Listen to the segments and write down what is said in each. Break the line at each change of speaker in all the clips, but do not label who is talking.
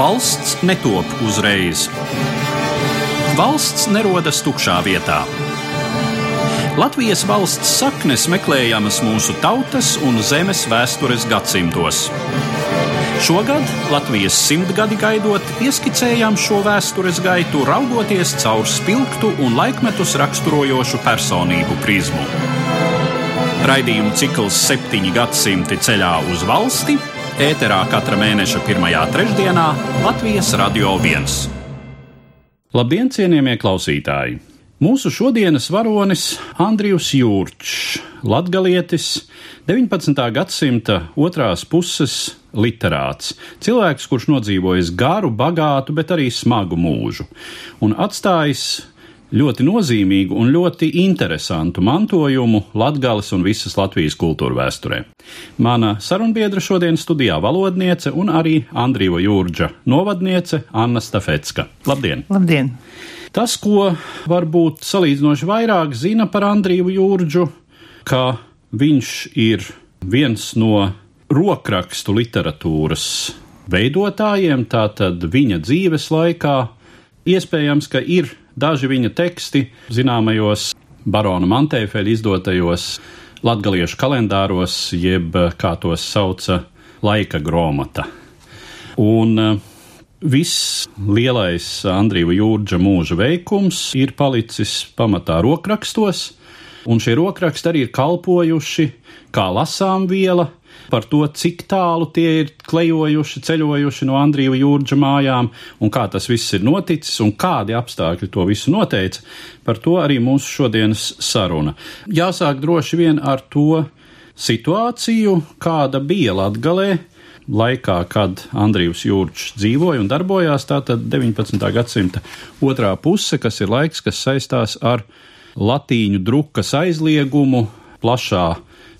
Valsts netop uzreiz. Valsts nerodas tukšā vietā. Latvijas valsts saknes meklējamas mūsu tautas un zemes vēstures gadsimtos. Šogad Latvijas simtgadi gaidot, ieskicējām šo vēstures gaitu, raugoties caur spilgtu un laikmetus raksturojošu personību prizmu. Raidījumu cikls septiņi gadsimti ceļā uz valsti ēterā katra mēneša pirmajā trešdienā Latvijas Radio 1. Labdien, cienījamie klausītāji! Mūsu šodienas varonis Andrijs Jurčs, latgalietis, 19. gadsimta otrās puses literāts, cilvēks, kurš nodzīvojis garu, bagātu, bet arī smagu mūžu un atstājis ļoti nozīmīgu un ļoti interesantu mantojumu Latvijas un visas Latvijas kultūra vēsturē. Mana sarunbiedra šodien studijā valodniece un arī Andrija Jūrģa novadniece Anna Stafetska. Labdien!
Labdien!
Tas, ko varbūt salīdzinoši vairāk zina par Andriju Jūrģu, ka viņš ir viens no rokrakstu literatūras veidotājiem, tātad viņa dzīves laikā iespējams, ka ir daži viņa teksti zināmajos barona Mantēfeļa izdotajos latgaliešu kalendāros, jeb kā tos sauca laika gromata. Un uh, Viss lielais Andrija Jūrģa mūža veikums ir palicis pamatā rokrakstos, un šie rokraksti arī ir kalpojuši kā lasām viela par to, cik tālu tie ir klejojuši, ceļojuši no Andrija Jūrģa mājām, un kā tas viss ir noticis, un kādi apstākļi to visu noteica. Par to arī mūsu šodienas saruna. Jāsāk droši vien ar to situāciju, kāda bija Latgalē laikā, kad Andrijs Jūrčs dzīvoja un darbojās, tātad 19. gadsimta otrā puse, kas ir laiks, kas saistās ar latīņu drukas aizliegumu plašā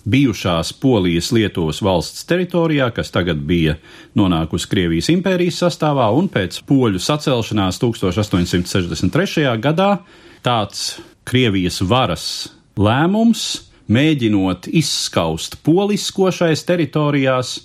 bijušās Polijas Lietuvas valsts teritorijā, kas tagad bija nonākusi Krievijas impērijas sastāvā, un pēc poļu sacelšanās 1863. gadā tāds Krievijas varas lēmums, mēģinot izskaust polisko šais teritorijās,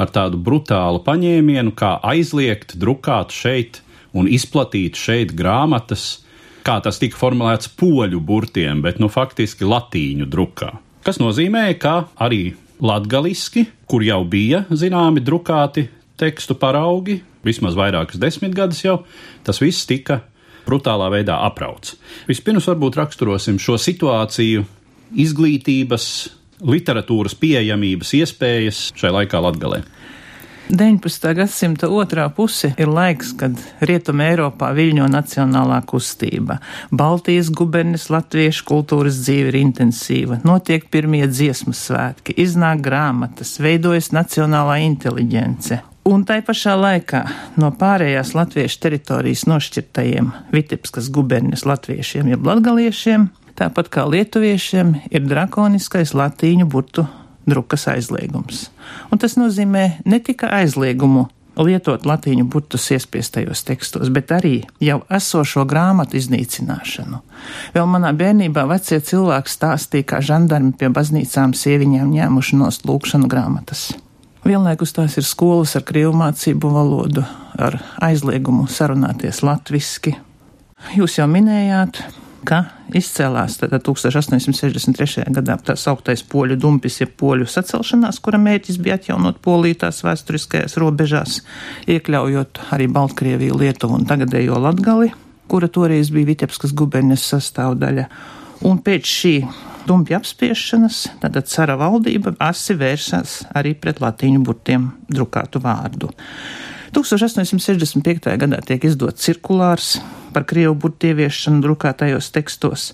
ar tādu brutālu paņēmienu, kā aizliegt drukāt šeit un izplatīt šeit grāmatas, kā tas tika formulēts poļu burtiem, bet nu faktiski latīņu drukā. Kas nozīmē, ka arī latgaliski, kur jau bija zināmi drukāti tekstu paraugi, vismaz vairākas desmitgadus jau, tas viss tika brutālā veidā aprauts. Vispirms varbūt raksturosim šo situāciju izglītības, literatūras pieejamības iespējas šai laikā Latgalē?
19. gadsimta otrā puse ir laiks, kad Rietumē Eiropā viļņo nacionālā kustība. Baltijas gubernis latviešu kultūras dzīve ir intensīva, notiek pirmie dziesmu svētki, iznāk grāmatas, veidojas nacionālā inteliģence. Un tai pašā laikā no pārējās latviešu teritorijas nošķirtajiem Vitebskas guberņas latviešiem, jeb latgaliešiem, tāpat kā lietuviešiem, ir drakoniskais latīņu burtu drukas aizliegums. Un tas nozīmē ne tikai aizliegumu lietot latīņu burtus iespiestajos tekstos, bet arī jau esošo grāmatu iznīcināšanu. Vēl manā bērnībā vecie cilvēki stāstīja, kā žandarmi pie baznīcām sieviņām ņēmuši nost lūkšanu grāmatas. Vienlaikus tās ir skolas ar krievu mācību valodu, ar aizliegumu sarunāties latviski. Jūs jau minējāt, ka izcēlās 1863. gadā tā sauktais poļu dumpis, jeb poļu sacelšanās, kura mērķis bija atjaunot Poliju tās vēsturiskajās robežās, iekļaujot arī Baltkrieviju, Lietuvu un tagadējo Latgali, kura toreiz bija Vitebskas guberņas sastāvdaļa. Un pēc šī dumpja apspiešanas, tad cara valdība asi vērsās arī pret latīņu burtiem drukātu vārdu. 1865. gadā tiek izdots cirkulārs par krievu burtu ieviešanu drukātajos tekstos.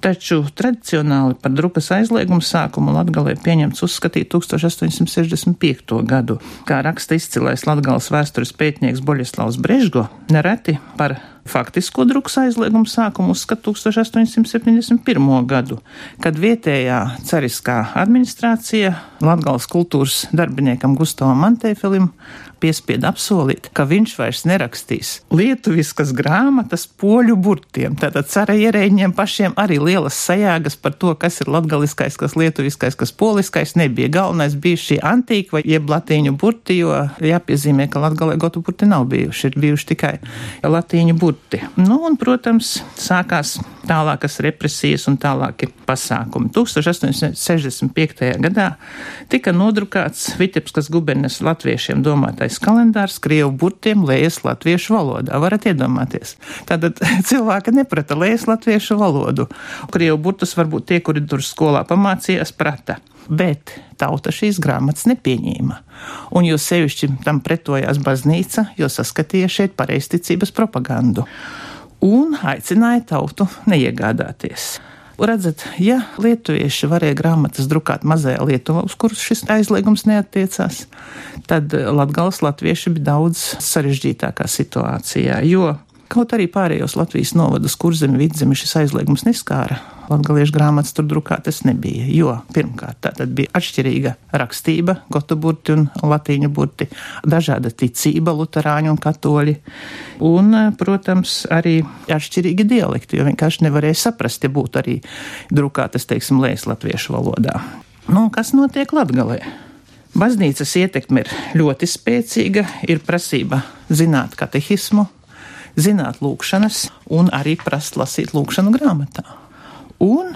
Taču tradicionāli par drukas aizliegumu sākumu Latgalē pieņemts uzskatīt 1865. gadu, kā raksta izcilais Latgales vēstures pētnieks Boļislavs Brežgo, nereti par faktisko drukas aizliegumu sākumu uzskata 1871. gadu, kad vietējā cariskā administrācija Latgales kultūras darbiniekam Gustavam Mantēfelim piespieda apsolīt, ka viņš vairs nerakstīs lietuviskas grāmatas poļu burtiem. Tātad cara ierēģiem pašiem arī lielas sajāgas par to, kas ir latgaliskais, kas lietuviskais, kas poliskais nebija. Galvenais bija šī antīka vai jeb latīņu burti, jo jāpiezīmē, ka latgalē gotu burti nav bijuši, ir bijuši tikai latīņu burti. Nu, un, protams, sākās tālākas represijas un tālāki pasākumi. 1865. gadā tika nodrukāts Vitebskas gubernes latviešiem domātais kalendārs Krievu burtiem lējas latviešu valodā. Varat iedomāties. Tātad cilvēki neprata lējas latviešu valodu. Krievu burtus varbūt tie, kuri tur skolā pamācījās, prata. Bet tauta šīs grāmatas nepieņēma. Un jo sevišķi tam pretojās baznīca, jo saskatīja šeit pareizticības propagandu. Un aicināja tautu neiegādāties. Redzat, ja lietuvieši varēja grāmatas drukāt mazajā Lietuvā, uz kuras šis aizliegums neatiecās, tad latgals latvieši bija daudz sarežģītākā situācijā, jo Kaut arī pārējos Latvijas novadus, kur zemi vidzemi šis aizliegums neskāra, latgaliešu grāmatas tur drukātas nebija, jo pirmkārt tā tad bija atšķirīga rakstība, gotu burti un latīņu burti, dažāda ticība, luterāņi un katoļi, un, protams, arī atšķirīgi dialekti, jo vienkārši nevarēja saprast, ja būtu arī drukātas, teiksim, lēs latviešu valodā. Nu, kas notiek Latgalē? Baznīcas ietekme ir ļoti spēcīga, ir prasība zināt katehismu, zināt lūkšanas un arī prast lasīt lūkšanu grāmatā. Un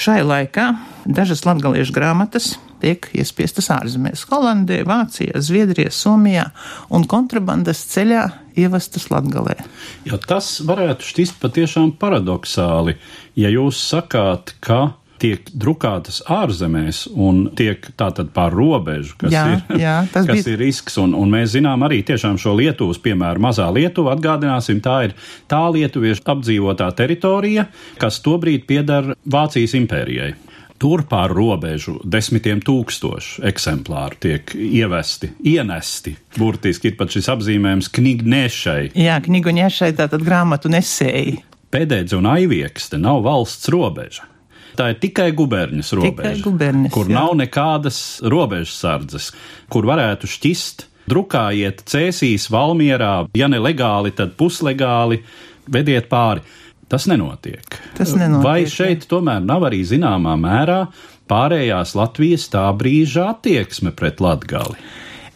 šai laikā dažas latgaliešu grāmatas tiek iespiestas ārzemēs - Holandē, Vācijā, Zviedrijā, Somijā un kontrabandas ceļā ievestas Latgalē.
Jo tas varētu šķist patiešām paradoxāli, ja jūs sakāt, ka tiek drukātas ārzemēs un tiek tātad pār robežu, kas, jā, ir, jā, kas bija... ir risks. Un, un mēs zinām arī tiešām šo Lietuvas piemēru. Mazā Lietuva, atgādināsim, tā ir tā lietuviešu apdzīvotā teritorija, kas tobrīd piedara Vācijas impērijai. Tur pār robežu desmitiem tūkstošu eksemplāru tiek ievesti, ienesti. Burtiski ir pat šis apzīmējums knignešai.
Jā, knignešai tātad grāmatu nesēji.
Pēdējais un aiviekste nav valsts robeža. Tā ir tikai guberņas robeža, tikai guberņas, kur jā. nav nekādas robežsardzes, kur varētu šķist, drukājiet cēsīs, valmierā, ja ne legāli, tad puslegāli, vediet pāri. Tas nenotiek.
Tas nenotiek.
Vai šeit tomēr nav arī zināmā mērā pārējās Latvijas tā brīža attieksme pret Latgali?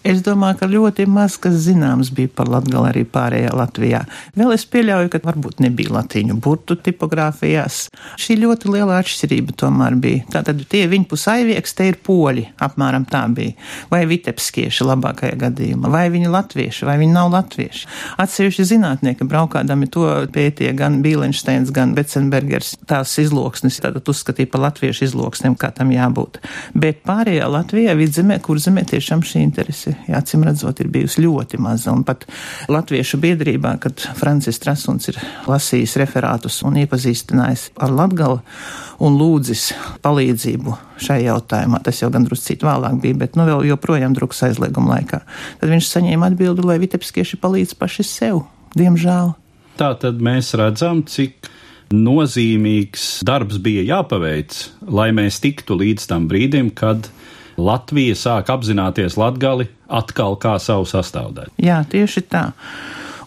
Es domāju, ka ļoti maz kas zināms bija par latgali arī pārējā Latvijā. Vēl es pieļauju, ka varbūt nebija latīņu burtu tipogrāfijās. Šī ļoti liela atšķirība tomēr bija. Tātad tie viņa pusaivieks te ir poļi, apmēram tā bija. Vai vitepskieši labākajā gadījumā, vai viņi latvieši, vai viņi nav latvieši. Atsevišķi zinātnieki braukādami to pētīja gan Bīlensteins, gan Becenbergers. Tās izloksnes tātad uzskatīja par latviešu izloksnēm, kā tam jābūt. Bet pārējā Latvijā, vidzemē, kur zemē tiešām šī interese bijusi, acīm redzot, ir bijusi ļoti maza. Un pat Latviešu biedrībā, kad Francis Trasuns ir lasījis referātus un iepazīstinājis ar Latgali un lūdzis palīdzību šai jautājumā, tas jau gan druscīt vēlāk bija, bet nu vēl joprojām drukas aizlieguma laikā, tad viņš saņēma atbildi, lai vitepskieši palīdz paši sev, diemžēl.
Tā tad mēs redzam, cik nozīmīgs darbs bija jāpaveic, lai mēs tiktu līdz tam brīdim, kad Latvija sāk apzināties latgali atkal kā savu sastāvdaļu.
Jā, tieši tā.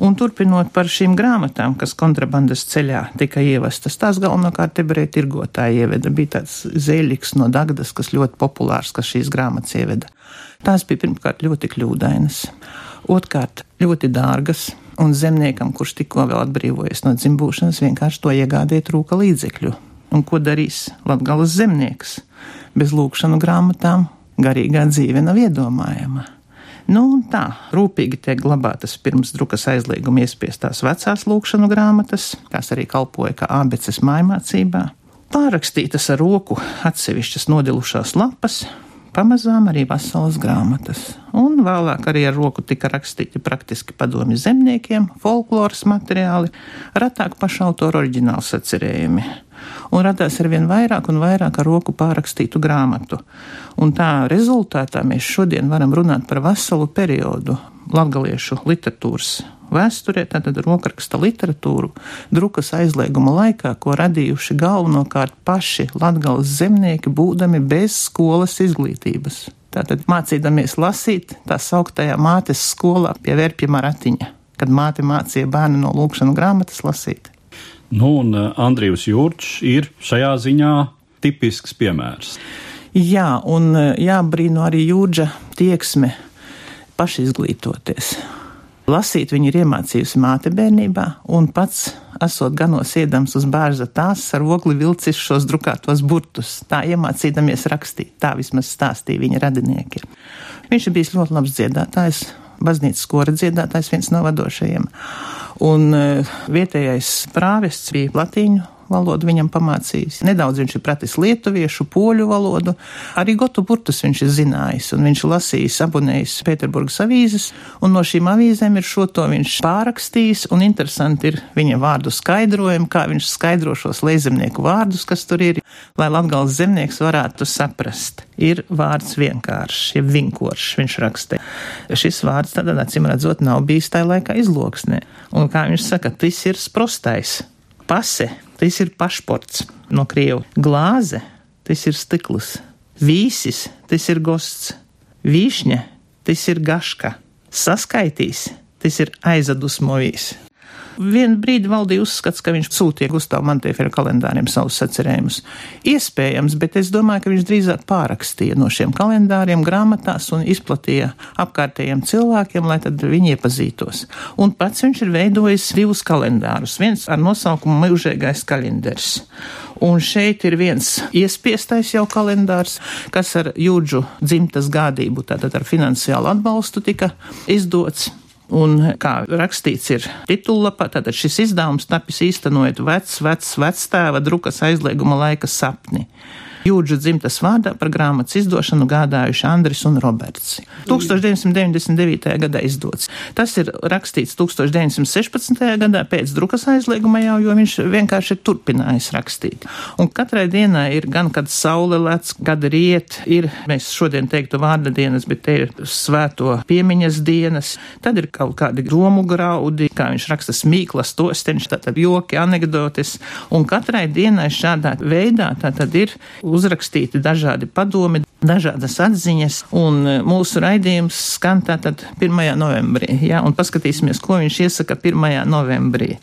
Un turpinot par šīm grāmatām, kas kontrabandas ceļā tika ievestas, tās galvenokārt ebreju tirgotāji ieveda. Bija tāds zēļiks no Dagdas, kas ļoti populārs, kas šīs grāmatas ieveda. Tās bija pirmkārt ļoti kļūdainas, otrkārt ļoti dārgas, un zemniekam, kurš tikko vēl atbrīvojies no dzimbūšanas, vienkārši to iegādēt trūka līdzekļu. Un ko darīs Latgales zemnieks? Bez lūkšanu grāmatām garīgā dzīve nav iedomājama. Nu, tā rūpīgi tiek glabātas pirms drukas aizlieguma iespiestās vecās lūkšanu grāmatas, kas arī kalpoja kā abeces mājmācībā, pārakstītas ar roku atsevišķas nodilušās lapas, pamazām arī veselas grāmatas, un vēlāk arī ar roku tika rakstīti praktiski padomi zemniekiem, folkloras materiāli, retāk pašautoru oriģinālu sacerējumi un radās ar vien vairāk un vairāk ar roku pārakstītu grāmatu. Un tā rezultātā mēs šodien varam runāt par veselu periodu latgaliešu literatūras vēsturē, tātad rokraksta literatūru, drukas aizlieguma laikā, ko radījuši galvenokārt paši latgales zemnieki, būdami bez skolas izglītības. Tātad mācīdamies lasīt tā sauktajā mātes skolā pie vērpja maratiņa, kad māte mācīja bērnu no lūkšanu grāmatas lasīt.
Nu, un uh, Andrijs Jurčs ir šajā ziņā tipisks piemērs.
Jā, un uh, jābrīno arī jūdža tieksme pašizglītoties. Lasīt viņa ir iemācījusi māte bērnībā, un pats, esot ganos iedams uz bērza tās, ar ogli vilcis šos drukātos burtus, tā iemācīdamies rakstīt. Tā vismaz stāstīja viņa radinieki. Viņš ir bijis ļoti labs dziedātājs, baznīcas skora dziedātājs, viens no vadošajiem. Un uh, vietējais prāvests bija latīņu valodu viņam pamācījis. Nedaudz viņš ir pratis lietuviešu, poļu valodu. Arī gotu burtus viņš ir zinājis, un viņš lasījis, abonējis Pēterburgas avīzes, un no šīm avīzēm ir šo to viņš pārakstījis, un interesanti ir viņa vārdu skaidrojumi, kā viņš skaidro šos leizemnieku vārdus, kas tur ir, lai latgals zemnieks varētu saprast. Ir vārds vienkāršs, jeb vinkošs, viņš raksta. Šis vārds tad, acīm redzot, nav bijis tajā laikā izloksnē. Un kā viņš saka, tas ir sprostais pase, tas ir pašports no krievu. Glāze, tas ir stikls. Vīsis, tas ir gosts. Vīšņa, tas ir gaška. Saskaitīs, tas ir aizadusmojis. Vienu brīdi valdīja uzskats, ka viņš sūtīja Gustavu Mantieferu kalendāriem savus sacerējumus. Iespējams, bet es domāju, ka viņš drīzāk pārakstīja no šiem kalendāriem grāmatās un izplatīja apkārtējiem cilvēkiem, lai tad viņi iepazītos. Un pats viņš ir veidojis divus kalendārus. Viens ar nosaukumu Mūžīgais kalendārs. Un šeit ir viens iespiestais jau kalendārs, kas ar jūdžu dzimtas gādību, tātad ar finansiālu atbalstu tika izdots. Un, kā rakstīts ir titullapā, tātad šis izdevums tapis īstenojot vecs, vecs, vectēva drukas aizlieguma laika sapni. Jūdžu dzimtas vārdā par grāmatas izdošanu gādājuši Andris un Roberts. 1999. gadā izdots. Tas ir rakstīts 1916. gadā pēc drukas aizlieguma jau, jo viņš vienkārši ir turpinājis rakstīt. Un katrai dienai ir gan, kad saule lec, kad riet, ir, mēs šodien teiktu vārda dienas, bet te ir svēto piemiņas dienas, tad ir kaut kādi domu graudi, kā viņš raksta smīklas tosteņš, tātad joki, anekdotis, un katrai dienai šādā veidā tātad ir uzrakstīti dažādi padomi, dažādas atziņas, un e, mūsu raidījums skan tātad 1. novembrī, jā, un paskatīsimies, ko viņš iesaka 1. novembrī.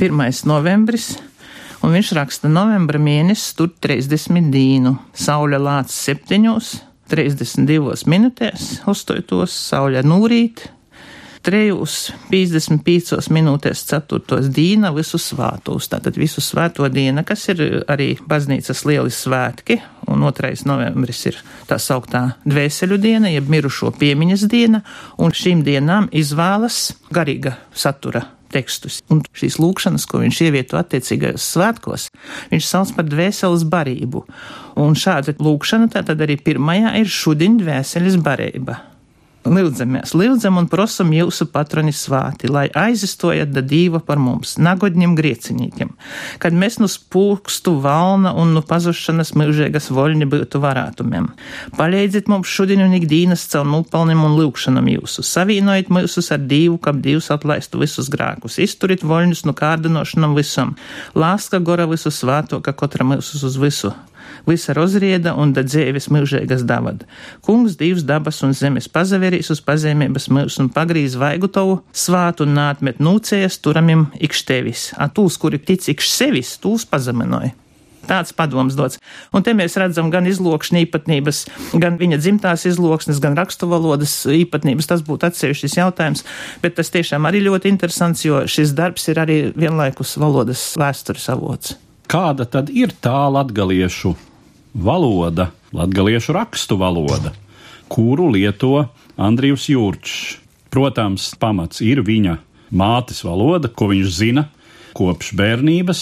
1. novembris, un viņš raksta novembra mēnesis tur 30 dīnu, saule lāc 7, 32 minūtēs, uzstojotos, saule nūrīt, trejus 55 minūtēs ceturtos dīna visu svātos, tātad visu svēto diena, kas ir arī baznīcas lieli svētki, un 2. novembris ir tā sauktā dvēseļu diena, jeb mirušo piemiņas diena, un šīm dienām izvēlas garīga satura tekstus. Un šīs lūkšanas, ko viņš ievieto attiecīgajos svētkos, viņš sauc par dvēseles barību. Un šāda lūkšana tātad arī pirmajā ir šodien dvēseles barība. Lūdzamies, lūdzam un prosam jūsu patroni svāti, lai aizstojat da dīva par mums, nagodņiem griecinīkiem, kad mēs nu spūkstu valna un nu pazušanas mūžīgas voļņi būtu varātumiem. Palīdziet mums šodien un ikdīnas caur nupalnim un lūkšanam jūsu, savīnojiet mūsus ar dīvu, kap divs atlaistu visus grākus, izturit voļņus nu kārdinošanam visam, lāska gora visu svāto, ka katra mūsus uz visu visa rozrieda un da dzēvis mūžīgas davad. Kungs divs dabas un zemes pazaverīs uz pazemības mūs un pagrīz vaigu tavu svātu un nātmet nūcējas turamim ikš tevis, a tūs, kuri tic ikš sevis, tūs pazeminoja. Tāds padoms dots. Un te mēs redzam gan izlokšņa īpatnības, gan viņa dzimtās izloksnes, gan rakstu valodas īpatnības. Tas būtu atsevišķs jautājums, bet tas tiešām arī ļoti interesants, jo šis darbs ir arī vienlaikus valodas vēstures avots.
Kāda tad ir tā latgaliešu valoda, latgaliešu rakstu valoda, kuru lieto Andrijs Jurčs? Protams, pamats ir viņa mātes valoda, ko viņš zina kopš bērnības,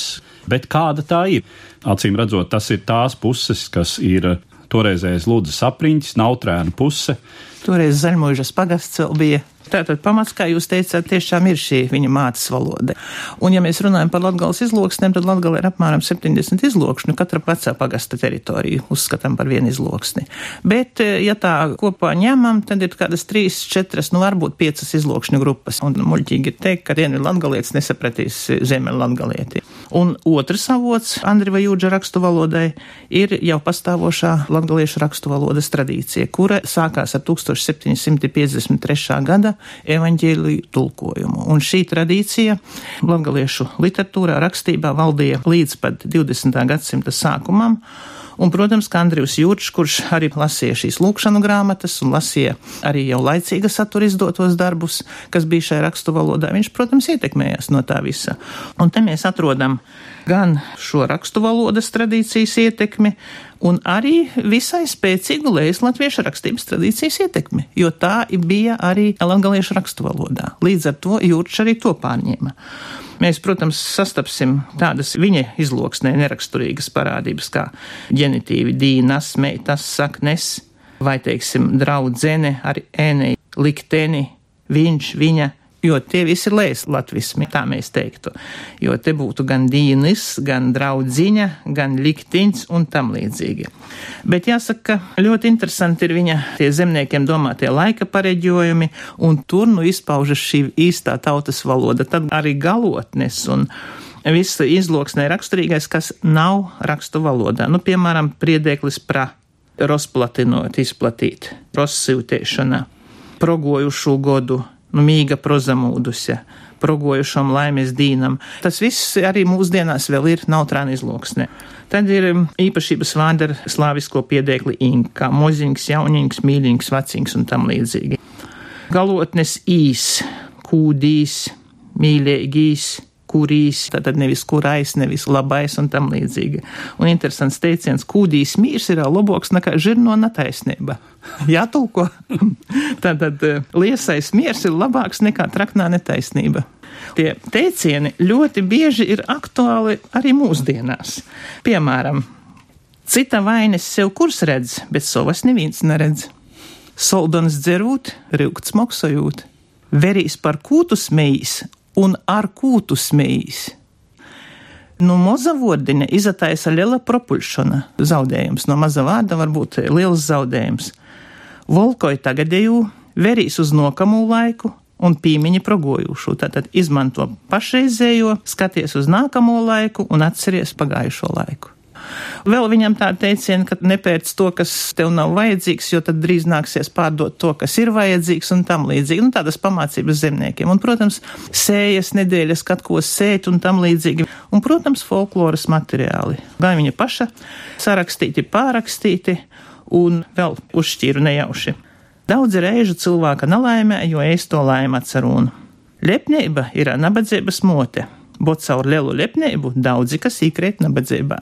bet kāda tā ir? Acīm redzot, tas ir tās puses, kas ir toreizējais Lūdzes apriņķis, Nautrēna puse.
Toreiz Zaļmožas pagasts vēl bija. Tātad pamats, kā jūs teicāt, tiešām ir šī viņa mātes valoda. Un, ja mēs runājam par latgales izloksnēm, tad latgale ir apmēram 70 izlokšņu, katra vecā pagasta teritoriju uzskatām par vienu izloksni. Bet, eh, ja tā kopā ņemam, tad ir kādas 3, 4, nu varbūt 5 izlokšņu grupas. Un muļķīgi ir teikt, ka viena latgalietis nesapratīs zeme latgalieti. Un otrs avots Andriva Jūdža rakstu valodai ir jau pastāvošā latgaliešu rakstu valodas tradīcija, kura sākās ar 1753. gada evaņģēliju tulkojumu. Un šī tradīcija latgaliešu literatūrā rakstībā valdīja līdz pat 20. gadsimta sākumam. Un, protams, ka Andrijs Jurčs, kurš arī lasīja šīs lūkšanu grāmatas un lasīja arī jau laicīga satura izdotos darbus, kas bija šajā rakstu valodā, viņš, protams, ietekmējās no tā visa. Un te mēs atrodam gan šo rakstu valodas tradīcijas ietekmi, un arī visai spēcīgu lejas latviešu rakstības tradīcijas ietekmi, jo tā bija arī latgaliešu rakstu valodā. Līdz ar to Jurčs arī to pārņēma. Mēs, protams, sastapsim tādas viņa izloksnē neraksturīgas parādības kā ģenitīvi dīnas, meitas, saknes, vai, teiksim, draudzene ar ēnei, likteni, viņš, viņa jo tie visi ir lēs latvismi, tā mēs teiktu. Jo te būtu gan dīnis, gan draudziņa, gan liktiņš un tam līdzīgi. Bet jāsaka, ka ļoti interesanti ir viņa tie zemniekiem domātie laika pareģojumi, un tur nu izpaužas šī īstā tautas valoda, tad arī galotnes un viss izloksnē raksturīgais, kas nav rakstu valodā. Nu, piemēram, priedēklis pra, rosplatinot, izplatīt, rossivtēšana, progojušu godu, nu, mīga prozamūdusi, progojušam laimes dīnam. Tas viss arī mūsdienās vēl ir nautrāna izloksne. Tad ir um, īpašības vārdi ar slāvisko piedēkli inka, moziņš, jauniņš, mīļīgs, vecīgs un tam līdzīgi. Galotnes īs, kūdīs, mīļīgīs, kurīs, tātad nevis kurais, nevis labais un tam līdzīgi. Un interesants teiciens, kūdīs mīrs ir loboks nekā žirno netaisnība. Jātulko. tātad eh, liesais miers ir labāks nekā traknā netaisnība. Tie teicieni ļoti bieži ir aktuāli arī mūsdienās. Piemēram, cita vainas sev kurs redz, bet savas neviens neredz. Soldons dzerūt, rūkts moksojūt, verīs par kūtu smējis un ar kūtu smējis. No maza vārdina iztaisa liela propulšana, zaudējums. No maza vārda var būt liels zaudējums. Volkoja tagadēju, verīs uz nākamo laiku un pīmiņa progojušu. Tātad izmanto pašreizējo, skaties uz nākamo laiku un atceries pagājušo laiku. Vēl viņam tā teiciena, ka nepērc to, kas tev nav vajadzīgs, jo tad drīz nāksies pārdot to, kas ir vajadzīgs un tam līdzīgi. Nu, tādas pamācības zemniekiem. Un, protams, sējas nedēļas, kad ko sēt un tam līdzīgi. Un, protams, folkloras materiāli. Gan viņa paša sarakstīti, pārakstīti un vēl uzšķīru nejauši. Daudz reižu cilvēka nelaimē, jo es to laimi atceru. Lepnība ir nabadzības mote, bet caur lielu lepnību daudzi kas īkrēt nabadzībā.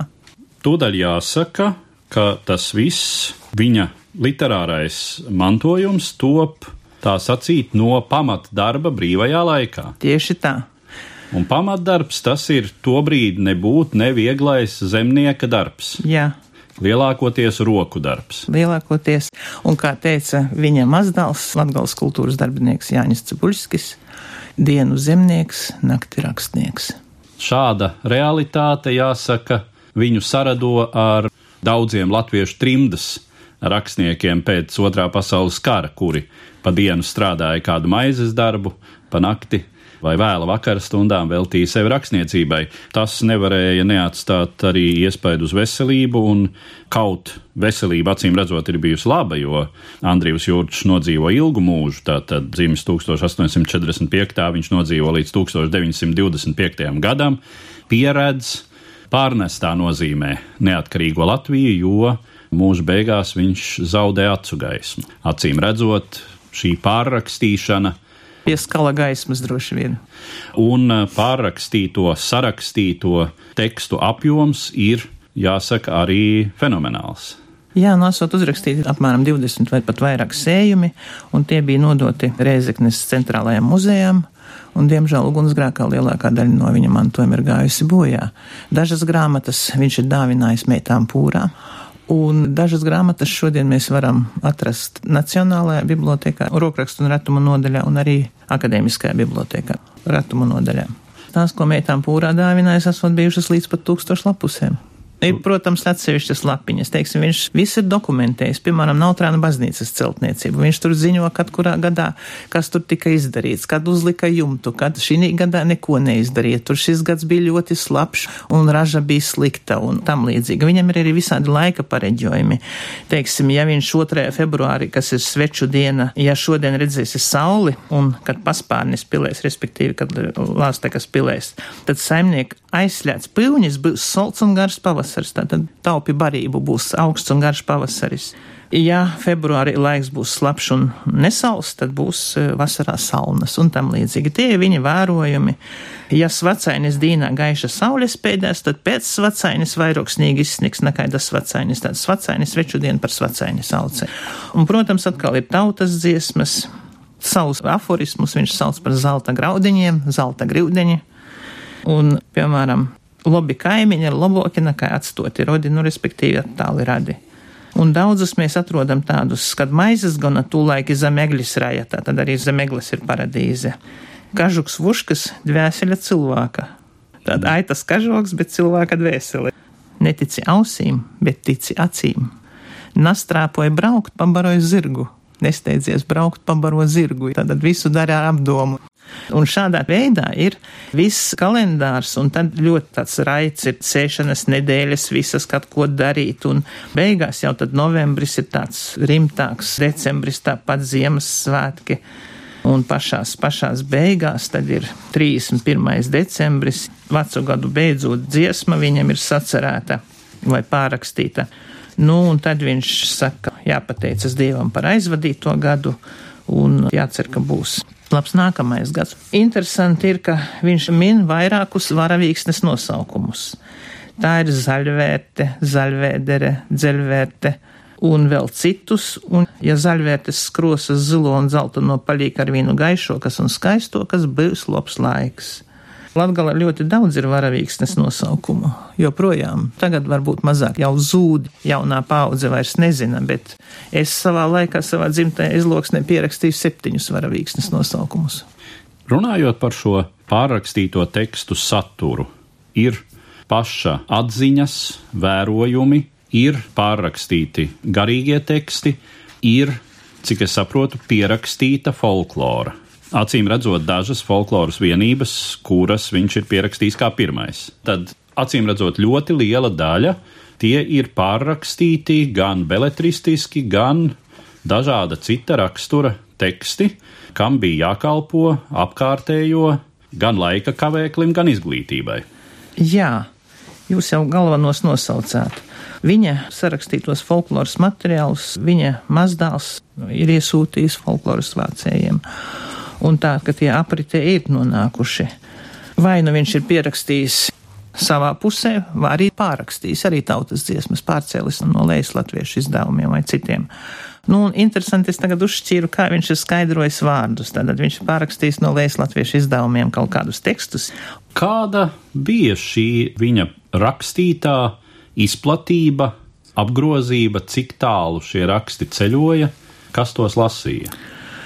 Tūdaļ jāsaka, ka tas viss viņa literārais mantojums top tā sacīt no pamatdarba brīvajā laikā.
Tieši tā.
Un pamatdarbs tas ir tobrīd nebūt nevieglais zemnieka darbs.
Jā.
Lielākoties roku darbs.
Lielākoties, un kā teica viņa mazdēls, Latvijas kultūras darbinieks Jānis Cibuļskis, dienu zemnieks, nakti rakstnieks.
Šāda realitāte, jāsaka, viņu sarado ar daudziem latviešu trimdas rakstniekiem pēc otrā pasaules kara, kuri pa dienu strādāja kādu maizes darbu, pa nakti vai vēla vakara stundām veltīja sevi rakstniecībai. Tas nevarēja neatstāt arī iespaidu uz veselību, un kaut veselība acīm redzot ir bijusi laba, jo Andrijs Jurčs nodzīvo ilgu mūžu, tātad dzimis 1845. viņš nodzīvo līdz 1925. gadam, pieredz pārnestā nozīmē neatkarīgo Latviju, jo mūža beigās viņš zaudē acu gaismu. Acīm redzot, šī pārrakstīšana.
Pie skala gaismas droši vien.
Un pārrakstīto, sarakstīto tekstu apjoms ir, jāsaka, arī fenomenāls.
Jā, esot uzrakstīti apmēram 20 vai pat vairāk sējumi, un tie bija nodoti Rēzeknes centrālajām muzejām un, diemžēl, ugunsgrēkā lielākā daļa no viņa mantojuma ir gājusi bojā. Dažas grāmatas viņš ir dāvinājis meitām pūrā, Un dažas grāmatas šodien mēs varam atrast Nacionālajā bibliotekā, rokrakstu un retumu nodaļā un arī Akadēmiskajā bibliotekā, retumu nodaļā. Tās, ko meitām pūrā dāvinājis, esot bijušas līdz pat tūkstošu lapusēm. Ir, protams, atsevišķas lapiņas. Teiksim, viņš viss ir dokumentējis, piemēram, Nautrāna baznīcas celtniecību. Viņš tur ziņo, kad kurā gadā, kas tur tika izdarīts, kad uzlika jumtu, kad šī gadā neko neizdarīja. Tur šis gads bija ļoti slapjš un raža bija slikta un tam līdzīgi. Viņam ir arī visādi laika pareģojumi. Teiksim, ja viņš 2. februārī, kas ir sveču diena, ja šodien redzēsi sauli un kad paspārnis pilēs, respektīvi, kad lāstekas pilēs, tad saimnieki aizsļāts pilņas būs salds un gars pavasaris, tātad taupi barību būs augsts un garš pavasaris. Ja februārī laiks būs slapjš un nesals, tad būs e, vasarā salnas un tam līdzīgi. Tie ir viņa vērojumi. Ja svacainis dīnā gaiša saules pēdēs, tad pēc svacainis vairoksnīgi izsniks nekā tas svacainis. Tāds svacainis veču dienu par svacaini sauce. Un, protams, atkal ir tautas dziesmas, savus aforismus viņš sauc par zelta graudiņiem, zelta graudiņi. Un, piemēram, labi kaimiņi ir labāki nekā atstoti rodi, nu, respektīvi attāli radi. Un daudzus mēs atrodam tādus, kad maizes gana tūlaiki zemeglis raja, tā tad arī zemeglis ir paradīze. Kažuks vuškas dvēsele cilvēka. Tad aitas kažoks, bet cilvēka dvēsele. Netici ausīm, bet tici acīm. Nastrāpoja braukt, pabaroja zirgu. Nesteidzies braukt, pabaro zirgu. Tad visu dara apdomu. Un šādā veidā ir viss kalendārs, un tad ļoti tāds raids ir sēšanas nedēļas, visas kaut ko darīt, un beigās jau tad novembris ir tāds rimtāks, decembris tāpat Ziemassvētki. Un pašās, pašās beigās tad ir 31. decembris, vecu gadu beidzot dziesma viņam ir sacerēta vai pārakstīta. Nu, un tad viņš saka, jāpateicas Dievam par aizvadīto gadu un jācer, ka būs labs nākamais gads. Interesanti ir, ka viņš min vairākus varavīksnes nosaukumus. Tā ir zaļvērte, zaļvēdere, dzeļvērte un vēl citus, un ja zaļvērtes skrosas zilo un zelta no palīk ar vīnu gaišokas un skaistokas, būs labs laiks. Latgalā ļoti daudz ir varavīksnes nosaukumu, joprojām. Tagad varbūt mazāk jau zūd, jaunā paudze vairs nezina, bet es savā laikā, savā dzimtajā izloksnē pierakstīju septiņus varavīksnes nosaukumus.
Runājot par šo pārrakstīto tekstu saturu, ir paša atziņas, vērojumi, ir pārrakstīti garīgie teksti, ir, cik es saprotu, pierakstīta folklora acīm redzot dažas folkloras vienības, kuras viņš ir pierakstījis kā pirmais. Tad, acīm redzot, ļoti liela daļa tie ir pārrakstīti gan beletristiski, gan dažāda cita rakstura teksti, kam bija jākalpo apkārtējo gan laika kavēklim, gan izglītībai.
Jā, jūs jau galvenos nosaucāt. Viņa sarakstītos folkloras materiālus, viņa mazdēls ir iesūtījis folkloras vācējiem un tā, ka tie apritē ir nonākuši. Vai nu viņš ir pierakstījis savā pusē, vai arī pārrakstījis arī tautas dziesmas, pārcēlis no lejas latviešu izdevumiem vai citiem. Nu, un interesanti, es tagad uzšķīru, kā viņš ir skaidrojis vārdus. Tātad viņš ir pārrakstījis no lejas latviešu izdevumiem kaut kādus tekstus.
Kāda bija šī viņa rakstītā izplatība, apgrozība, cik tālu šie raksti ceļoja, kas tos lasīja?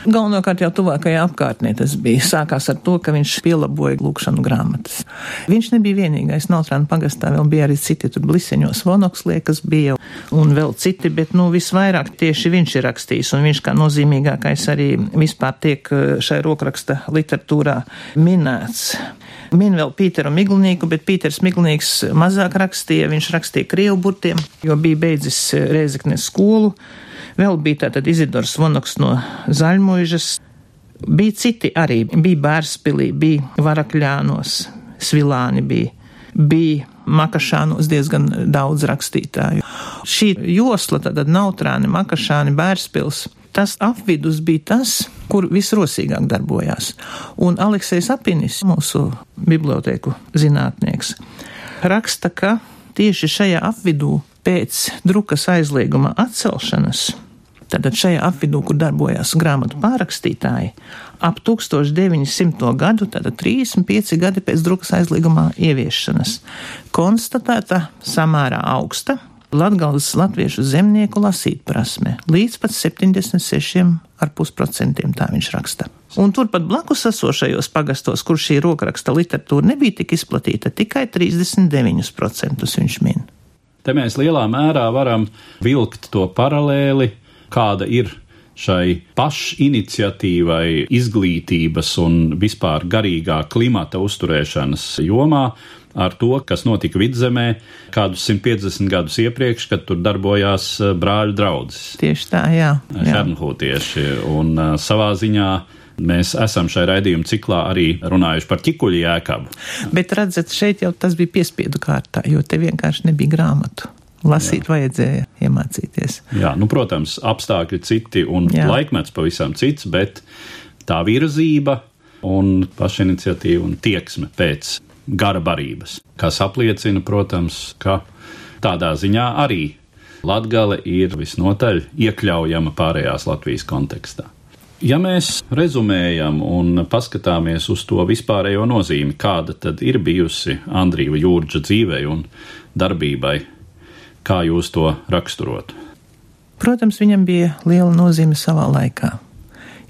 Galvenokārt jau tuvākajā apkārtnē tas bija. Sākās ar to, ka viņš pielaboja lūkšanu grāmatas. Viņš nebija vienīgais. Nautrāna pagastā vēl bija arī citi, tur bliseņos vonokslieks bija un vēl citi, bet, nu, visvairāk tieši viņš ir rakstījis, un viņš kā nozīmīgākais arī vispār tiek eh, šai rokraksta literatūrā minēts. Min vēl Pīteru Miglnieku, bet Pīters Miglnieks mazāk rakstīja, viņš rakstīja krievu burtiem, jo bija beidzis eh, Rēzeknes skolu. Vēl bija tātad Izidors Vonoks no Zaļmuižas. Bija citi arī, bija Bērspilī, bija Varakļānos, Svilāni bija, bija Makašānos diezgan daudz rakstītāju. Šī josla, tātad Nautrāni, Makašāni, Bērspils, tas apvidus bija tas, kur visrosīgāk darbojās. Un Aleksis Apinis, mūsu bibliotēku zinātnieks, raksta, ka tieši šajā apvidū pēc drukas aizlieguma atcelšanas Tātad šajā apvidū, kur darbojās grāmatu pārrakstītāji, ap 1900. gadu, tātad 35 gadi pēc drukas aizliegumā ieviešanas, konstatēta samērā augsta Latgales latviešu zemnieku lasīt prasme līdz pat 76,5% tā viņš raksta. Un turpat blakus esošajos pagastos, kur šī rokraksta literatūra nebija tik izplatīta, tikai 39% viņš min.
Te mēs lielā mērā varam vilkt to paralēli, kāda ir šai pašiniciatīvai, izglītības un vispār garīgā klimata uzturēšanas jomā ar to, kas notika vidzemē kādus 150 gadus iepriekš, kad tur darbojās eh, brāļu draugs.
Tieši tā, jā. jā.
Šernhūtieši. Un uh, savā ziņā Mēs esam šai raidījuma ciklā arī runājuši par ķikuļu jēkabu.
Bet redzat, šeit jau tas bija piespiedu kārtā, jo te vienkārši nebija grāmatu. Lasīt Jā. vajadzēja iemācīties.
Jā, nu, protams, apstākļi citi un Jā. laikmets pavisam cits, bet tā virzība un pašiniciatīva un tieksme pēc gara barības, kas apliecina, protams, ka tādā ziņā arī Latgale ir visnotaļ iekļaujama pārējās Latvijas kontekstā. Ja mēs rezumējam un paskatāmies uz to vispārējo nozīmi, kāda tad ir bijusi Andrija Jūrģa dzīvei un darbībai Kā jūs to raksturotu?
Protams, viņam bija liela nozīme savā laikā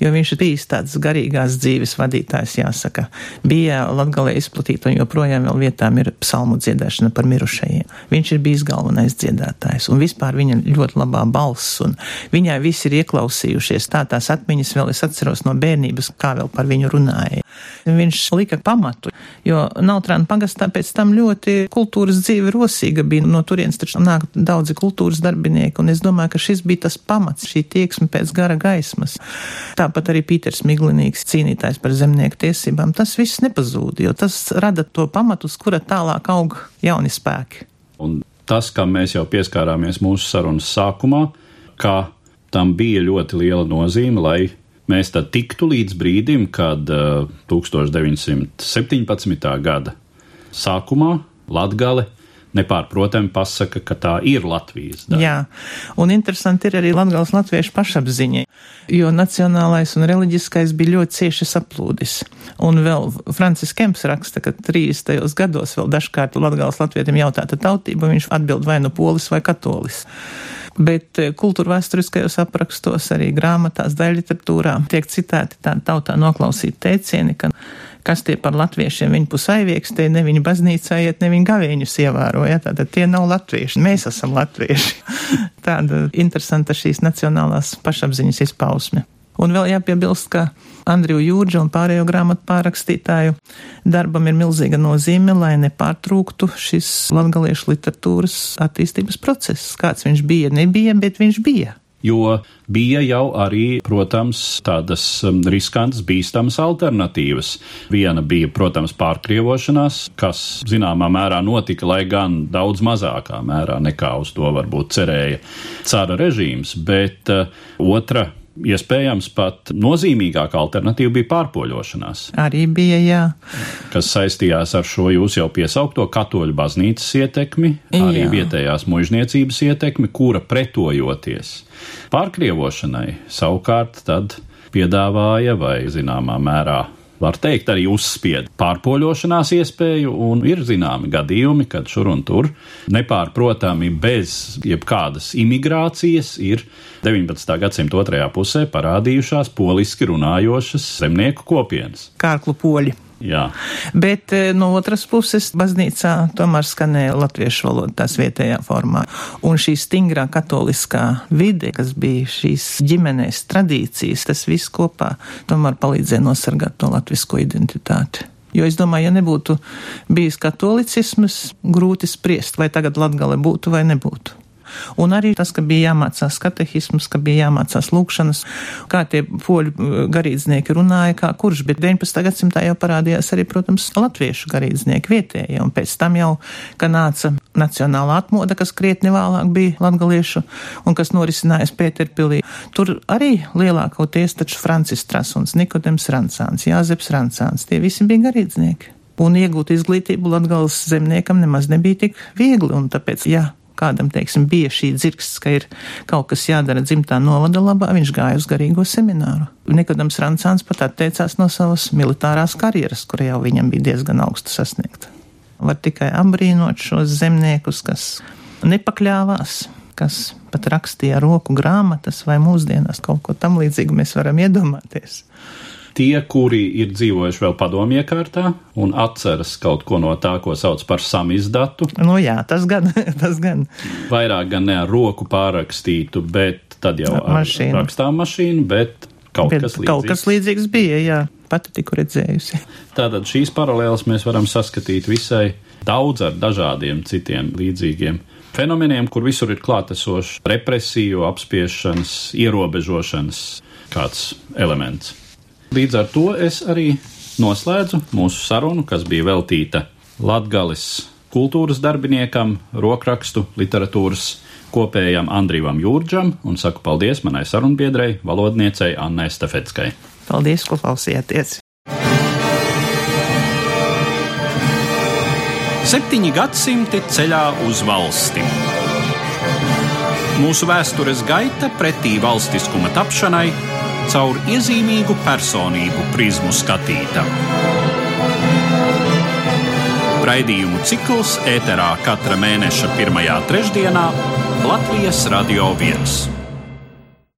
jo viņš ir bijis tāds garīgās dzīves vadītājs, jāsaka. Bija latgalē izplatīta un joprojām vēl vietām ir psalmu dziedāšana par mirušajiem. Viņš ir bijis galvenais dziedātājs un vispār viņa ļoti labā balss un viņai visi ir ieklausījušies. Tā tās atmiņas vēl es atceros no bērnības, kā vēl par viņu runāja. Viņš lika pamatu, jo Nautrāna pagastā pēc tam ļoti kultūras dzīve rosīga bija. No turienes taču nāk daudzi kultūras darbinieki, un es domāju, ka šis bija tas pamats, šī tieksme pēc gara gaismas. Tā tāpat arī Pīters Miglinīgs cīnītājs par zemnieku tiesībām, tas viss nepazūd, jo tas rada to pamatu, uz kura tālāk aug jauni spēki.
Un tas, kam mēs jau pieskārāmies mūsu sarunas sākumā, ka tam bija ļoti liela nozīme, lai mēs tad tiktu līdz brīdim, kad uh, 1917. gada sākumā Latgale nepārprotami pasaka, ka tā ir Latvijas daļa.
Jā, un interesanti ir arī Latgales latviešu pašapziņa, jo nacionālais un reliģiskais bija ļoti cieši saplūdis. Un vēl Francis Kemps raksta, ka 30. gados vēl dažkārt Latgales latvietim jautāta tautība, viņš atbild vai nu polis vai katolis bet eh, kultūra vēsturiskajos aprakstos, arī grāmatās, daļliteratūrā tiek citēti tādi tautā noklausīti teicieni, ka kas tie par latviešiem viņu pusaivieks, tie ne viņa baznīcā iet, ne viņa gavēņus ievēroja, tātad tie nav latvieši, mēs esam latvieši. Tāda interesanta šīs nacionālās pašapziņas izpausme. Un vēl jāpiebilst, ka Andriju Jūrģu un pārējo grāmatu pārakstītāju darbam ir milzīga nozīme, lai nepārtrūktu šis latgaliešu literatūras attīstības process. Kāds viņš bija, nebija, bet viņš bija
jo bija jau arī, protams, tādas um, riskantas, bīstamas alternatīvas. Viena bija, protams, pārkrievošanās, kas zināmā mērā notika, lai gan daudz mazākā mērā nekā uz to varbūt cerēja cara režīms, bet uh, otra iespējams pat nozīmīgākā alternatīva bija pārpoļošanās.
Arī bija, jā.
Kas saistījās ar šo jūs jau piesaukto katoļu baznīcas ietekmi, arī jā. vietējās mužniecības ietekmi, kura pretojoties pārkrievošanai savukārt tad piedāvāja vai zināmā mērā var teikt, arī uzspied pārpoļošanās iespēju, un ir zināmi gadījumi, kad šur un tur nepārprotami bez jebkādas imigrācijas ir 19. gadsimta otrajā pusē parādījušās poliski runājošas zemnieku kopienas.
Kārklu poļi.
Jā.
Bet eh, no otras puses, baznīcā tomēr skanēja latviešu valoda tās vietējā formā. Un šī stingrā katoliskā vide, kas bija šīs ģimenēs tradīcijas, tas viss kopā tomēr palīdzēja nosargāt to latvisko identitāti. Jo es domāju, ja nebūtu bijis katolicisms, grūti spriest, vai tagad Latgale būtu vai nebūtu. Un arī tas, ka bija jāmācās katehisms, ka bija jāmācās lūkšanas, kā tie poļu uh, garīdznieki runāja, kā kurš, bet 19. gadsimtā jau parādījās arī, protams, latviešu garīdznieki vietējie, un pēc tam jau, ka nāca nacionāla atmoda, kas krietni vēlāk bija latgaliešu, un kas norisinājās Pēterpilī. Tur arī lielākoties taču Francis Trasuns, Nikodems Rancāns, Jāzeps Rancāns, tie visi bija garīdznieki. Un iegūt izglītību Latgales zemniekam nemaz nebija tik viegli, un tāpēc, jā, kādam, teiksim, bija šī dzirksts, ka ir kaut kas jādara dzimtā novada labā, viņš gāja uz garīgo semināru. Nikodams Rancāns pat atteicās no savas militārās karjeras, kur jau viņam bija diezgan augsta sasniegta. Var tikai apbrīnot šos zemniekus, kas nepakļāvās, kas pat rakstīja roku grāmatas vai mūsdienās kaut ko tam līdzīgu mēs varam iedomāties.
Tie, kuri ir dzīvojuši vēl padomju iekārtā un atceras kaut ko no tā, ko sauc par samizdatu.
Nu jā, tas gan, tas gan.
Vairāk gan ne ar roku pārakstītu, bet tad jau ar
Mašīnu.
rakstām mašīnu, bet kaut
Bet
kas līdzīgs.
kaut kas līdzīgs bija, jā, pati tiku redzējusi.
Tātad šīs paralēlas mēs varam saskatīt visai daudz ar dažādiem citiem līdzīgiem fenomeniem, kur visur ir klātesošs represiju, apspiešanas, ierobežošanas kāds elements. Līdz ar to es arī noslēdzu mūsu sarunu, kas bija veltīta Latgales kultūras darbiniekam, rokrakstu literatūras kopējam Andrīvam Jūrģam un saku paldies manai sarunbiedrei, valodniecei Annai Stefetskai.
Paldies, ko klausījāties!
Septiņi gadsimti ceļā uz valsti. Mūsu vēstures gaita pretī valstiskuma tapšanai caur iezīmīgu personību prizmu skatīta. Raidījumu cikls ēterā katra mēneša pirmajā trešdienā Latvijas Radio 1.